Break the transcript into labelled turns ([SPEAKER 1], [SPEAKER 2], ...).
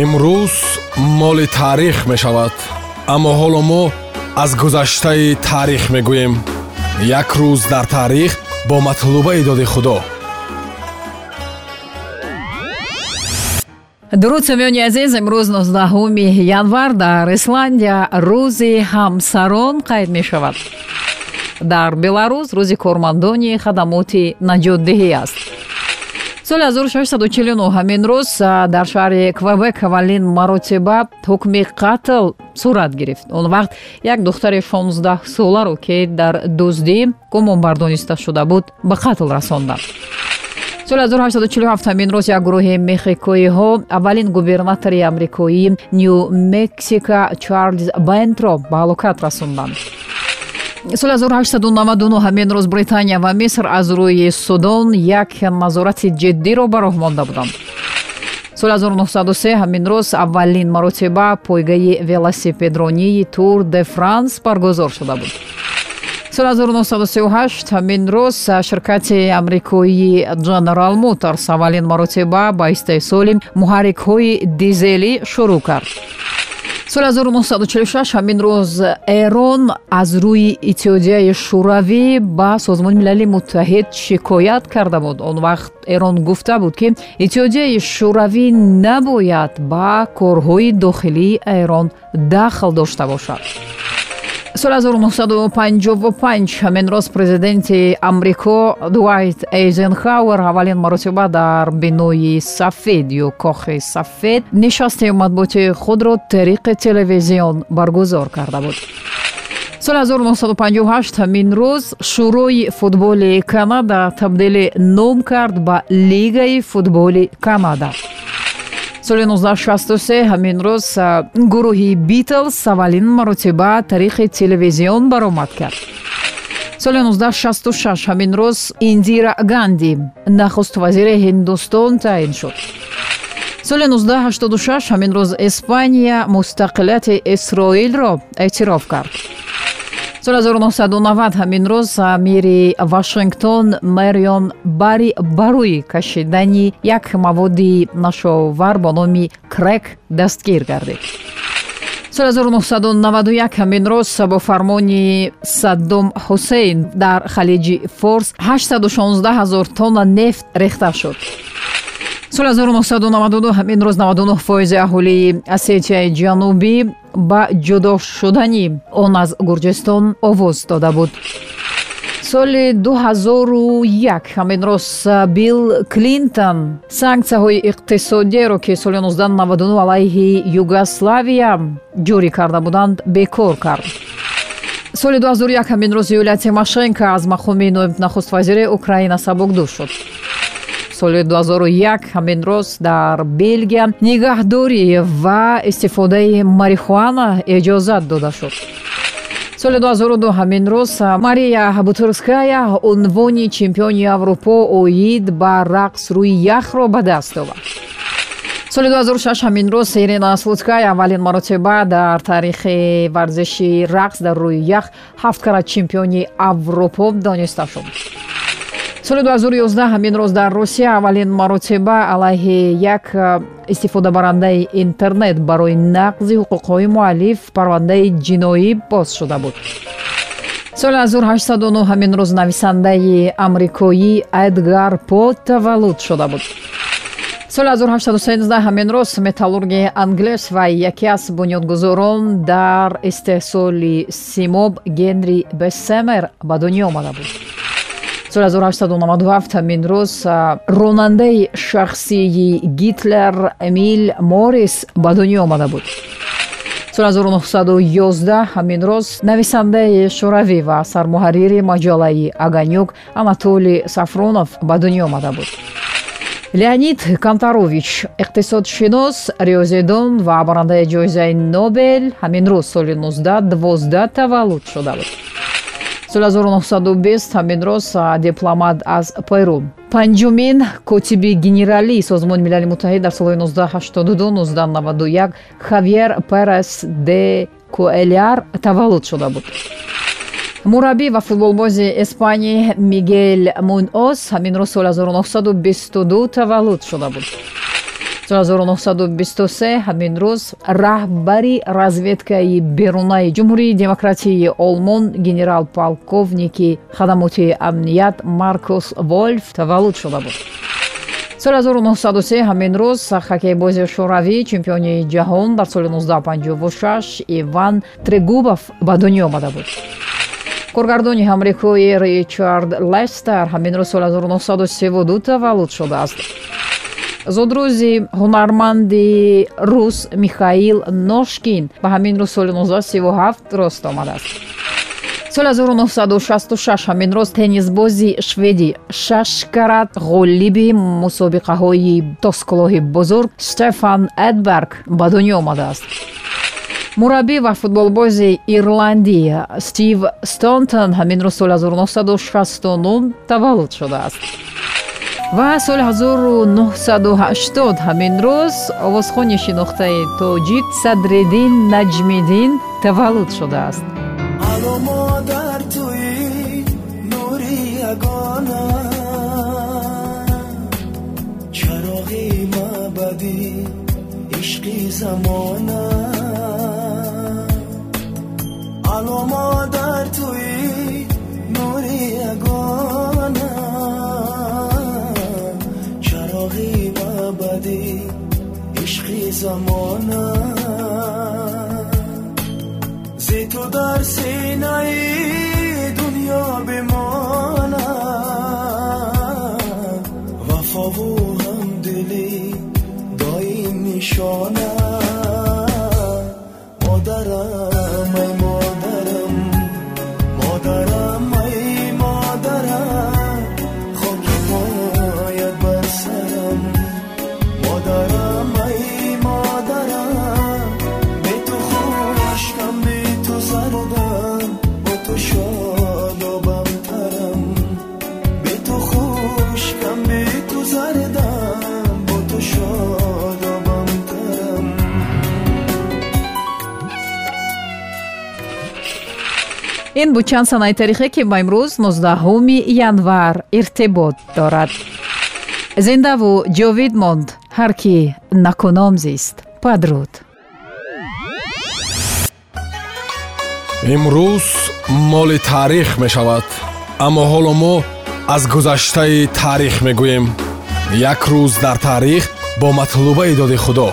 [SPEAKER 1] имрӯз моли таърих мешавад аммо ҳоло мо аз гузаштаи таърих мегӯем. Як рӯз дар таърих бо матлубаи доди худо.
[SPEAKER 2] Дуруд сомиёни азиз имрӯз 19 январ дар исландия рӯзи ҳамсарон қайд мешавад? Дар беларус рӯзи кормандони хадамоти наҷотдиҳӣ аст соли 1649 ҳамин рӯз дар шаҳри квебек аввалин маротиба ҳукми қатл сурат гирифт. Он вақт як духтари 16 соларо ки дар дуздӣ гумонбардониста шуда буд ба қатл расонданд соли 1847 ҳамин рӯз як гурӯҳи мехикоиҳо аввалин губернатори амрикои ню мексика чарлз бентро ба ҳалокат расонданд соли 1899 ҳамин рӯз британия ва миср аз рӯи судан як назорати ҷиддиро ба роҳ монда буданд. Соли 1903 ҳамин рӯз аввалин маротиба пойгаи велосипедронии тур де франс баргузор шуда буд. Соли 1938 ҳамин рӯз ширкати амрикоии general motors аввалин маротиба ба истеҳсоли муҳаррикҳои дизелӣ шурӯъ кард соли 1946 ҳамин рӯз эрон аз рӯи иттиҳодияи шӯравӣ ба созмони милали муттаҳид шикоят карда буд он вақт эрон гуфта буд ки иттиҳодияи шӯравӣ набояд ба корҳои дохилии эрон дахл дошта бошад соли 1955 ҳамин роз президенти амрико дуайт эйзенхауэр аввалин маротиба дар бинои сафед ё кохи сафед нишасти матбуоти худро тариқи телевизион баргузор карда буд. Соли 1958 ҳамин рӯз шӯрои футболи канада табдили ном кард ба лигаи футболи канада соли 1963 ҳамин рӯз гурӯҳи битлс аввалин маротиба тариқи телевизион баромад кард. соли 1966 ҳамин рӯз индира ганди нахуст вазири ҳиндустон таъин шуд. соли 1986 ҳамин рӯз испания мустақилияти исроилро эътироф кард соли 1990 ҳамин рӯз амири вашингтон мэрион бари барои кашидани як маводи нашовар бо номи крек дастгир гардид. соли 1991 ҳамин рӯз бо фармони саддом ҳусейн дар халиҷи форс 816 ҳазор тонна нефт рехта шуд соли 1992 ҳамин рӯз 99 фоизи аҳолии осетияи ҷанубӣ ба ҷудо шудани он аз гурҷистон овоз дода буд. Соли 2001 ҳамин рӯз билл клинтон санксияҳои иқтисодиеро ки соли 1999 алайҳи югославия ҷорӣ карда буданд бекор кард. Соли 2001 ҳамин рӯз юлия тимошенко аз мақоми ноиб нахуствазири украина сабукдӯш шуд соли 2001 ҳамин рӯз дар белгия нигаҳдорӣ ва истифодаи марихуана эҷозат дода шуд. соли 2002 ҳамин рӯз мария бутурская унвони чемпиони аврупо оид ба рақс рӯи яхро ба даст овард соли 2006 ҳамин рӯз ирина слуцкая аввалин маротиба дар таърихи варзиши рақс дар рӯи ях ҳафткара чемпиони аврупо дониста шуд соли 2011 ҳамин рӯз дар русия аввалин маротиба алайҳи як истифодабарандаи интернет барои нақзи ҳуқуқҳои муаллиф парвандаи ҷиноӣ боз шуда буд. Соли 1809 ҳамин рӯз нависандаи амрикоӣ эдгар по таваллуд шуда буд. Соли 1813 ҳамин рӯз металлурги англис ва яке аз бунёдгузорон дар истеҳсоли симоб генри бессемер ба дунё омада буд соли 1897 ҳамин рӯз ронандаи шахсии гитлер эмил морис ба дунё омада буд. Соли 1911 ҳамин рӯз нависандаи шӯравӣ ва сармуҳаррири маҷалаи аганюк анатолий сафронов ба дунё омада буд. Леонид кантарович иқтисодшинос риёзидон ва барандаи ҷоизаи нобел ҳамин рӯз соли 1912 таваллуд шуда буд соли 1920 ҳамин рӯз дипломат аз перу. Панҷумин котиби генералии созмони милали муттаҳид дар солҳои 1982-1991 хавьер перес де куэляр таваллуд шуда буд. Мураббӣ ва футболбози испанӣ мигел мунос ҳамин рӯз соли 1922 таваллуд шуда буд соли 1923 ҳамин рӯз раҳбари разведкаи берунаи ҷумҳурии демократияи олмон генерал полковники хадамоти амният маркус вольф таваллуд шуда буд. соли 1903 ҳамин рӯз хоккейбози шӯравӣ чемпиони ҷаҳон дар соли 1956 иван трегубов ба дунё омада буд. коргардони амрикои ричард лестер ҳамин рӯз соли 1932 таваллуд шудааст зудрӯзи ҳунарманди рус михаил ношкин. Ба ҳамин рӯз соли 1937 рост омадааст. Соли 1966 ҳамин рӯз теннисбози шведӣ шаш карат ғолиби мусобиқаҳои тоскулоҳи бузург стефан эдберг ба дунё омадааст. Мураббӣ ва футболбози ирландия стив стонтон ҳамин рӯз соли 1969 таваллуд шудааст ва соли 1980 ҳамин рӯз овозхони шинохтаи тоҷик садриддин наҷмиддин таваллуд шудааст. Чароғи мабади ишқи замона جانم مادرم ای مادرم مادرم ای مادرم خاک پایت یاد سرم. مادرم ای مادرم به تو خوشکم به تو زردم با تو شادم. Ин буд чанд санаи таърихе ки ба имрӯз 19 январ иртибот дорад. Зиндаву ҷовид монд ҳар ки накуном зист. Падруд.
[SPEAKER 1] Имрӯз моли таърих мешавад аммо ҳоло мо аз гузаштаи таърих мегӯем. Як рӯз дар таърих бо матлубаи доди худо